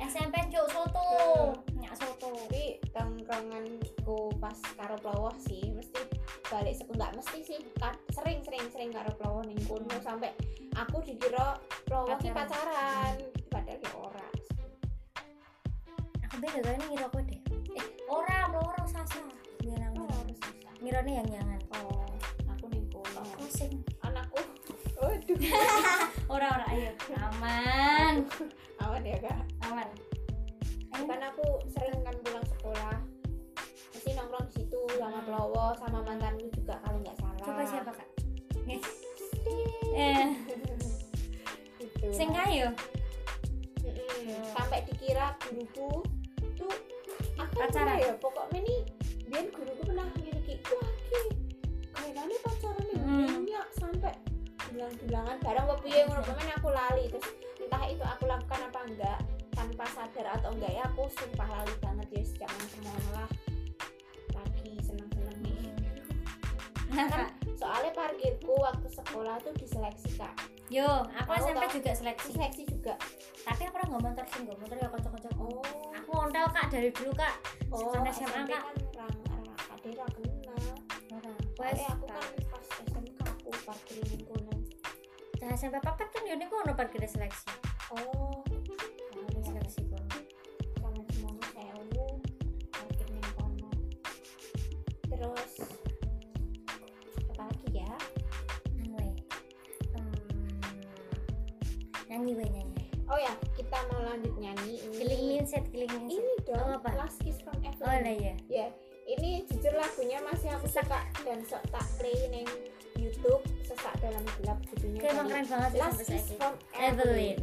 SMP cuk soto. Nyak soto. tapi tongkronganku pas karo plowoh sih mesti balik se enggak mesti sih sering sering sering karo plowoh ning kono sampai aku dikira plowoh ki Pacaran. pacaran padahal ya ora Aku beda kali ngira aku deh. Eh ora loro sasa. Biar aku oh ngira. harus susah Ngirane yang jangan. oh aku ning kono Pusing. anakku *laughs* waduh *laughs* Ora ora ayo. Aman. aman ya kak Aman. Ayo. kan aku sering kan pulang sekolah mesti nongkrong di situ sama Hmm. plowo sama mantanku juga kalau nggak salah Coba siapa kak? Nih. Eh, *laughs* gitu sing sampai dikira guruku tuh aku Pacaran? ya pokoknya nih biar guruku pernah miliki wah ki kayaknya pacaran nih Hmm. banyak sampai bilang-bilangan barang apa piye ngono pokoknya aku lali terus entah itu aku lakukan apa enggak tanpa sadar atau enggak ya aku sumpah lali banget ya jangan semuanya lah lagi seneng-seneng nih Nah, kan soalnya parkirku waktu sekolah tuh diseleksi kak Yo, aku Tahu, SMP juga seleksi. diseleksi juga Tapi aku nggak motor sih, nggak motor ya kocok-kocok. oh Aku ngontel kak dari dulu kak. oh Sekolah SMA, Kak. kan orang ra kenal Wes, aku kan pas SMK aku parkirin Cah SMP papat kan yo niku ono parkir seleksi. oh Parkir seleksi kono. sama semuanya sewu parkir ning kono terus apa lagi ya Anu wae. Hmm, nyanyi wae nyanyi. oh ya kita mau lanjut nyanyi ini Killing mindset, killing mindset. ini dong Oh, apa? Last Kiss from Oh Evelyn lah ya. ya ini jujur lagunya masih aku suka dan sok tak play neng YouTube sesak dalam gelap judulnya Oke, emang keren banget sih Last sampai saiki. from Evelyn.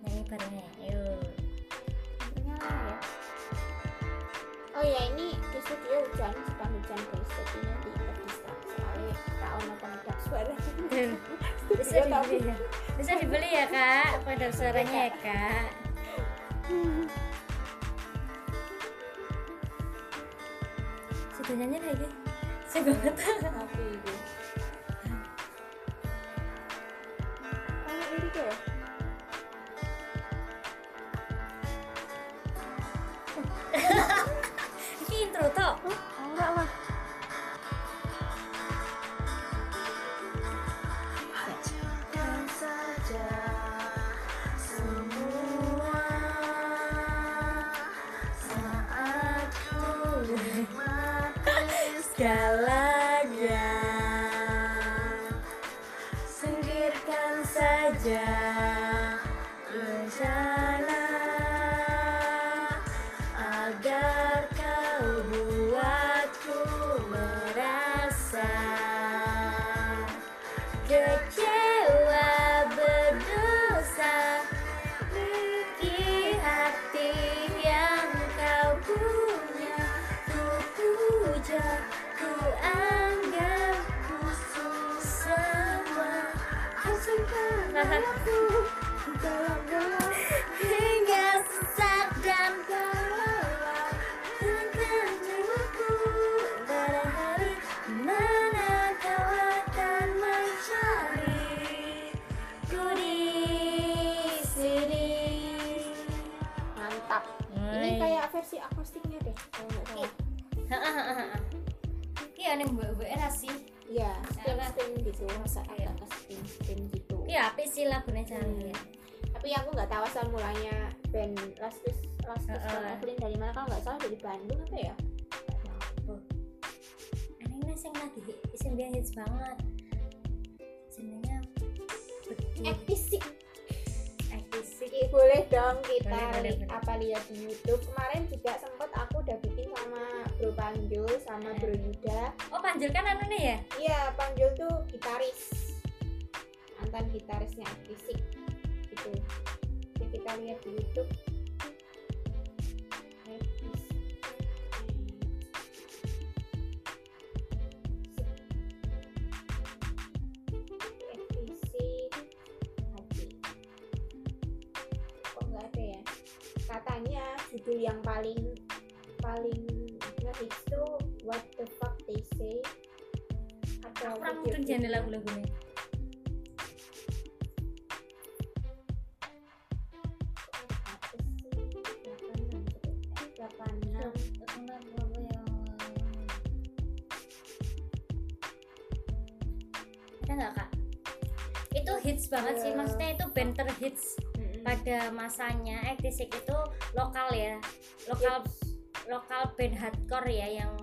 Nyanyi barengnya. Sebenarnya ya. Oh ya ini di studio hujan sedang hujan guys jadi nanti terdistract soalnya tak ono pengendap suara *laughs* Bisa dibeli ya. Bisa dibeli ya kak. Pada suaranya ya kak. *laughs* Sudah nyanyi lagi. Banget. Akustiknya deh kalau nggak salah. Iya. Nih mbak mbak era sih. Iya spin gitu masa Iya. agak ke spin spin gitu. Iya apa sih lagunya cari ya. Tapi aku nggak tahu asal mulanya band Lastus Lastus uh, Evelyn dari mana. Kalau nggak salah dari Bandung apa ya? Ini yang lagi sing biyen hits banget. Jenengnya Ih, boleh dong kita Boleh, apa lihat di YouTube. Kemarin juga sempet aku udah bikin sama Bro Panjul sama. Bro Yuda. Oh panjul kan anu nih ya? Iya Panjul tuh gitaris. Mantan gitarisnya Ektisik gitu. Jadi kita lihat di YouTube judul yang paling paling ngehits tuh what the fuck they say. Atau aku kurang mungkin jangan lagu-lagu nih apa sih delapan enam delapan enam ada nggak kak? itu hits banget sih. Iya. maksudnya itu band terhits pada masanya. Ektisik itu lokal ya. Lokal lokal band hardcore ya yang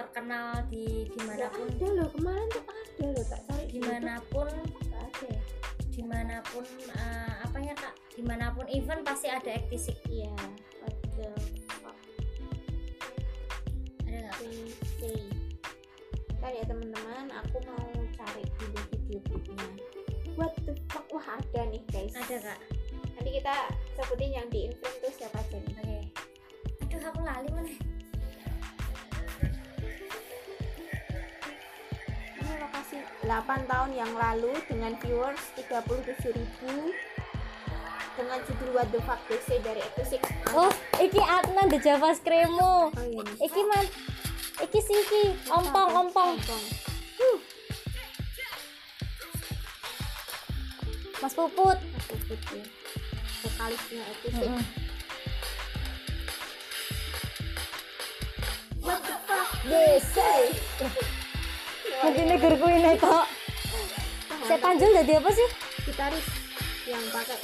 terkenal di di mana pun ada loh. Kemarin tuh ada loh tak cari di di mana pun ada ya. di mana pun eh, apa ya kak? Di mana pun event pasti ada ektisik iya fuck ada nggak Ntar ya teman-teman aku mau cari dulu video klipnya what the fuck? Wah ada nih guys. Ada kak. Nanti kita sebutin yang di info tuh siapa aja nih. Oke. Aduh aku lali mana? Ini lokasi 8 tahun yang lalu dengan viewers 37.000 dengan judul What the fuck they say dari Ekusik oh iki Adnan the Java Scremo oh iya. Iki man. Iki sih iki. Ompong ompong. ompong Mas Puput. Mas Puput ya. Vokalisnya Ekusik Mm-mm. What the fuck? Desa nanti negurku ini kok. Saya panjang jadi apa sih? Gitaris yang pakai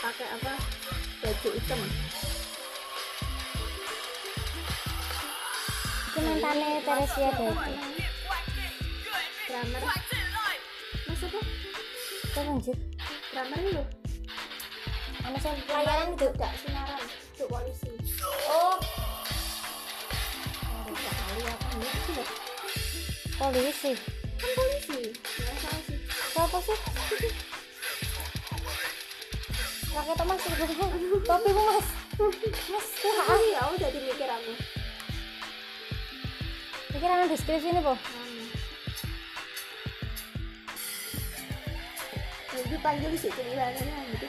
pakai apa? Baju hitam. Itu mantannya Teresia Devi drummer. Mas apa itu lanjut. Drummer lu. Itu tidak sinaran itu polisi. Oh. Tidak kali apa enggak sih Dok? polisi. Kan polisi. Salah sih. Siapa sih? Pakai teman sih topi bu mas. Mas ya udah dimikir aku. Pikir anak deskripsi ini po Jadi panggil di situ nilainya gitu.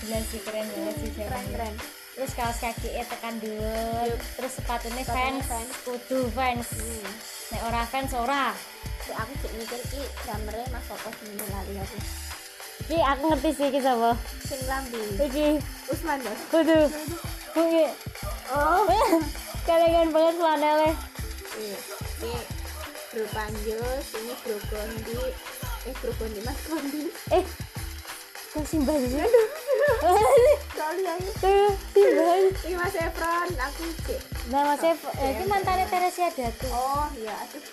gila sih keren banget sih Keren saya keren. terus kaos kaki tekan dulu Yup. terus sepatunya fans fans. kudu fans Hmm. nek ora fans ora Terus aku cek mikir ki drummernya Mas Sopo sing lali aku. iki aku ngerti sih iki sapa Sing lambi. iki Usman kudu kuwi Oh. *laughs* keren banget flanelnya Iya. Ini Bro Panjus, ini Bro Gondi. Eh Bro Gondi Mas Gondi. eh *laughs* kok simbah sih ini tuh simbah ini Mas Efron, aku cek. nama saya eh, itu mantannya Teresia Datu Oh iya, aduh.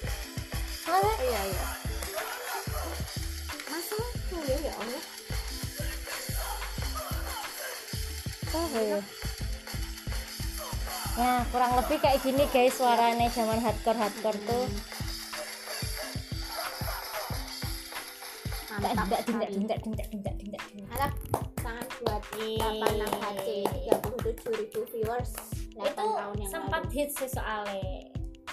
Mana? Iya iya. Masa oh, ya ya Allah. Apa ya? Nah, kurang lebih kayak gini guys suaranya zaman hardcore hardcore tuh. Mantap Tidak tidak tidak tidak tidak tidak tidak. Mantap. pasangan buat Iya. 86 HC 37 ribu viewers 8 itu tahun yang sempat hits sih soalnya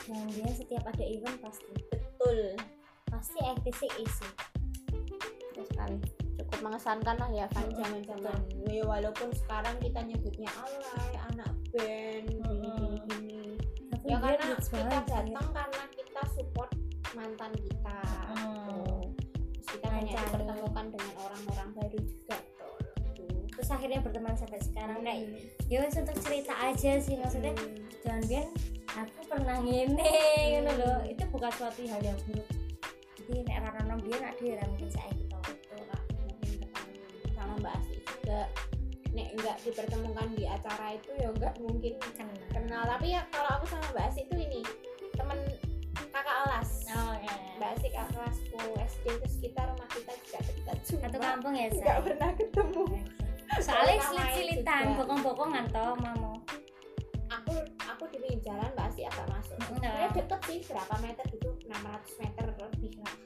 dan dia setiap ada event pasti betul pasti FTC isi betul sekali cukup mengesankan lah ya kan zaman zaman ya, walaupun sekarang kita nyebutnya alay anak band gini gini gini tapi ya karena kita datang karena kita support mantan kita Mm. Tuh. Terus kita banyak Mencari. dipertemukan dengan orang-orang baru juga tuh terus akhirnya berteman sampai sekarang. Nah Hmm. ya wes untuk cerita aja sih maksudnya Hmm. jangan biar aku pernah ngene gitu loh itu bukan suatu hal yang buruk. Jadi nek ora ono biyen ada yang mungkin saya juga nek enggak dipertemukan di acara itu ya enggak mungkin kenal. kenal. Tapi ya kalau aku sama Mbak Asti itu ini temen kakak kelas. Oh ya Mbak Asti kakak kelasku SD terus kita rumah kita juga dekat satu kampung ya enggak saya pernah ketemu. Soalnya Orang lain silit-silitan bokong-bokongan toh mamo aku aku di pinggir jalan Mbak Asti agak masuk. Enggak. sebenarnya deket sih berapa meter gitu 600 meter lebih lah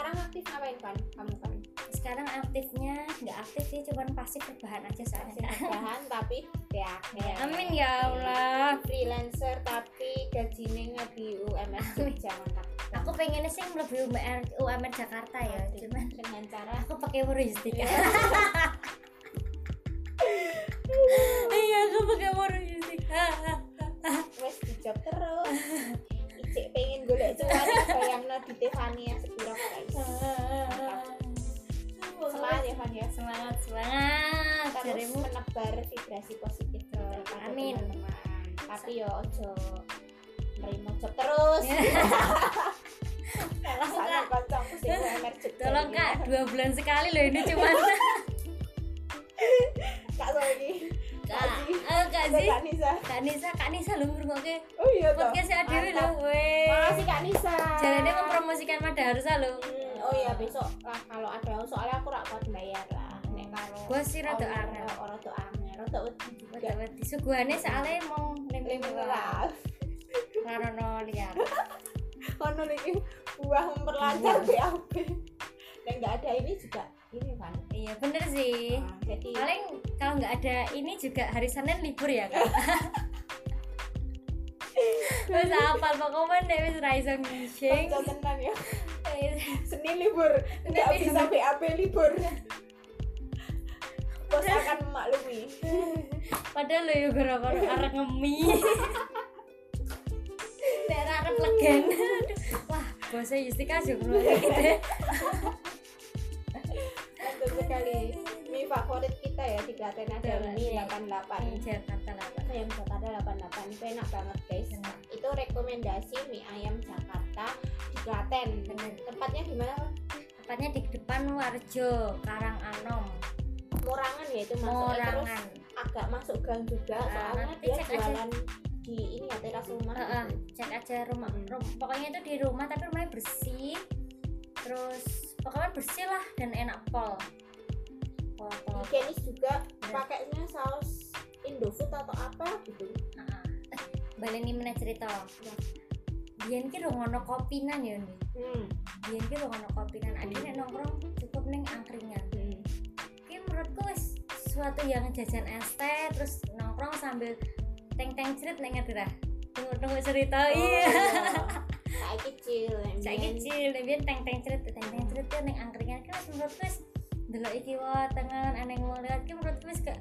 sekarang aktif ngapain kan kamu kan sekarang aktifnya nggak aktif sih cuman pasif rebahan aja soalnya. Kerjaan tapi ya Ya, amin ya Allah. Freelancer tapi gajinya di UMR Jogja mantap aku pengennya sih lebih UMR, UMR Jakarta ya Aduh, cuman dengan cara aku pakai logistika Iya. *laughs* iya aku pakai logistika wes di job terus. Icek pengen golek cuan bayang di Tiffany yang sepiro semangat. Terus menebar vibrasi positif ke Amin. teman-teman tapi yo ojo nerima job terus. *laughs* Tolong sana kak. sing tolong dua bulan sekali loh ini cuman. *laughs* Kak Sony kak eh, kak Ada sih Kak Nisa. Kak Nisa kak Nisa ngrungokke. Oh iya toh. Adewi Mantap. loh weh. Makasih Kak Nisa. Jalannya mempromosikan Mada Harsa loh Hmm, oh iya besok lah kalau ada soalnya aku rak kuat bayar Gua sih rada owner, angel. oh, rada angel rada wedi juga. Wedi-wedi suguhane soalnya mau lima lempeng belas Karono liar. *laughs* Kono lagi buah memperlancar BAB dan nggak ada ini juga ini kan iya bener sih. Nah, jadi paling kalau nggak ada ini juga hari Senin libur ya kan *laughs* Wes apal pokoknya deh wis ra iso ngising. Kocok tenan ya. *laughs* Senin libur nggak bisa BAB libur bos akan memaklumi *laughs* Padahal lo ya gara-gara arek ngemi. *laughs* Nek ra arep legen. Wah, bosnya Yustika juga gitu. Betul sekali mie favorit kita ya di Klaten ada Betul, mie iya. 88 Jakarta lah, Pak. ayam Jakarta 88 itu enak banget guys Enak. itu rekomendasi mie ayam Jakarta di Klaten Bener. tempatnya di mana Pak? Tepatnya di depan Warjo, Karang Anom, Morangan ya itu terus Morangan. agak masuk gang juga Ah, soalnya nanti dia cek aja. jualan di ini ya teras rumah Heeh, gitu. cek aja rumah, Hmm. rum- pokoknya itu di rumah tapi rumahnya bersih terus pokoknya bersih lah dan enak pol pol pol higienis juga Bener. pakainya saus Indofood atau apa gitu. Eh, baleni meneh cerita Ya. biyen ki ngono kopinan ya nih hmm. biyen ki ngono kopinan nek nongkrong cukup ning angkringan menurutku wis suatu yang jajan es teh terus nongkrong sambil teng teng cerit nek ngerti dah tunggu tunggu cerita iya. *laughs* saya kecil saya kecil nih biar teng teng cerit teng teng cerit tuh neng angkringan kan menurut wis delok iki wah tangan aneh mau lihat kan menurut wis gak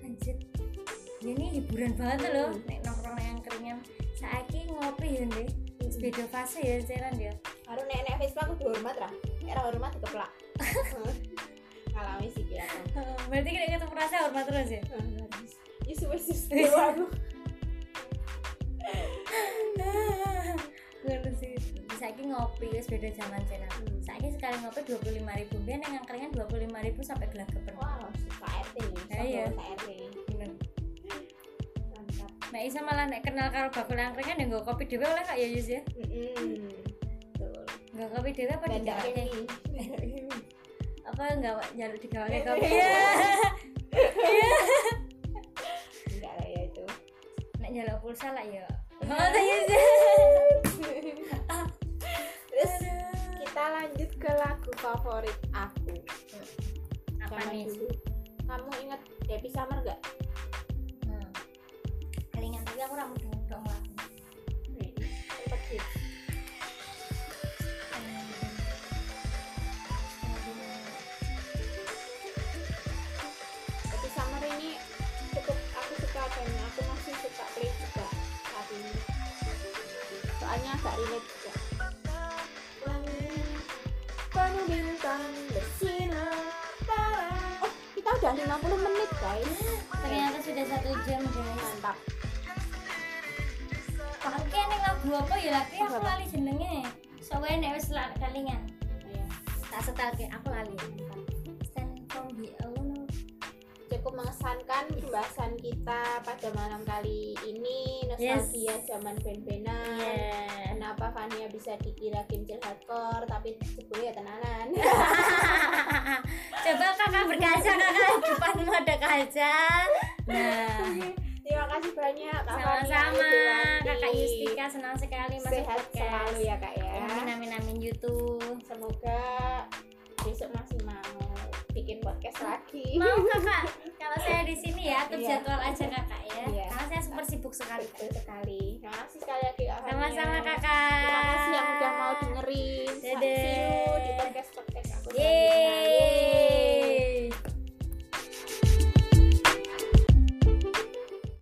anjir ini hiburan banget loh Hmm. nek nongkrong neng angkringan. Saiki ngopi ya deh beda fase ya jalan dia. Harus nek nek Vespa aku dihormat lah nek ra hormat dikeplak *laughs* ngalami sih ya *laughs* berarti kita ketemu rasa hormat terus ya Yesus Yesus dewa aku Ngono sih. *laughs* Saiki ngopi wis beda zaman channel. Hmm. Saiki sekali ngopi 25.000 biar neng angkringan 25.000 sampai gelagapan. wow KRT Ya, iya. KRT Nek isa malah nek kenal karo bakul angkringan ya nggo kopi dhewe oleh kak ya Yus ya. Mm-mm. Betul. Nggo kopi dhewe apa *laughs* Dan nggak digawake? ini. Apa enggak njaluk digawake kopi ya? Enggak lah ya itu. Nek njaluk pulsa lah ya. Iya. Oh, Yus. Terus kita lanjut ke lagu favorit aku apa zaman nih dulu kamu inget Happy Summer gak? hmm. kelingan tapi aku ramu dong relate juga penuh bintang bersinar oh kita udah 50 menit guys ternyata sudah satu jam guys mantap Oke, nih lagu apa ya lagi aku lali jenenge. Soalnya nek wis kalingan. Ayo. Tak setel aku lali. Cukup mengesankan pembahasan kita pada malam kali ini. Nostalgia zaman band-bandan. Iya. kenapa Fania bisa dikira kincil hardcore tapi sebelumnya ya tenanan? *laughs* Coba kakak berkaca kakak depanmu ada kaca. Nah, terima kasih banyak Kak sama-sama. Kakak Yustika senang sekali masuk sehat podcast. selalu ya kak ya. Amin amin amin YouTube. semoga besok masih mau bikin podcast lagi Mau *laughs* kakak kalau saya di sini ya atur Iya. jadwal aja kakak ya. Iya. Karena saya super sibuk sekali. betul sekali terima kasih sekali lagi Sama-sama kakak. terima kasih yang udah mau dengerin Dadah. see you di podcast podcast aku Yeay.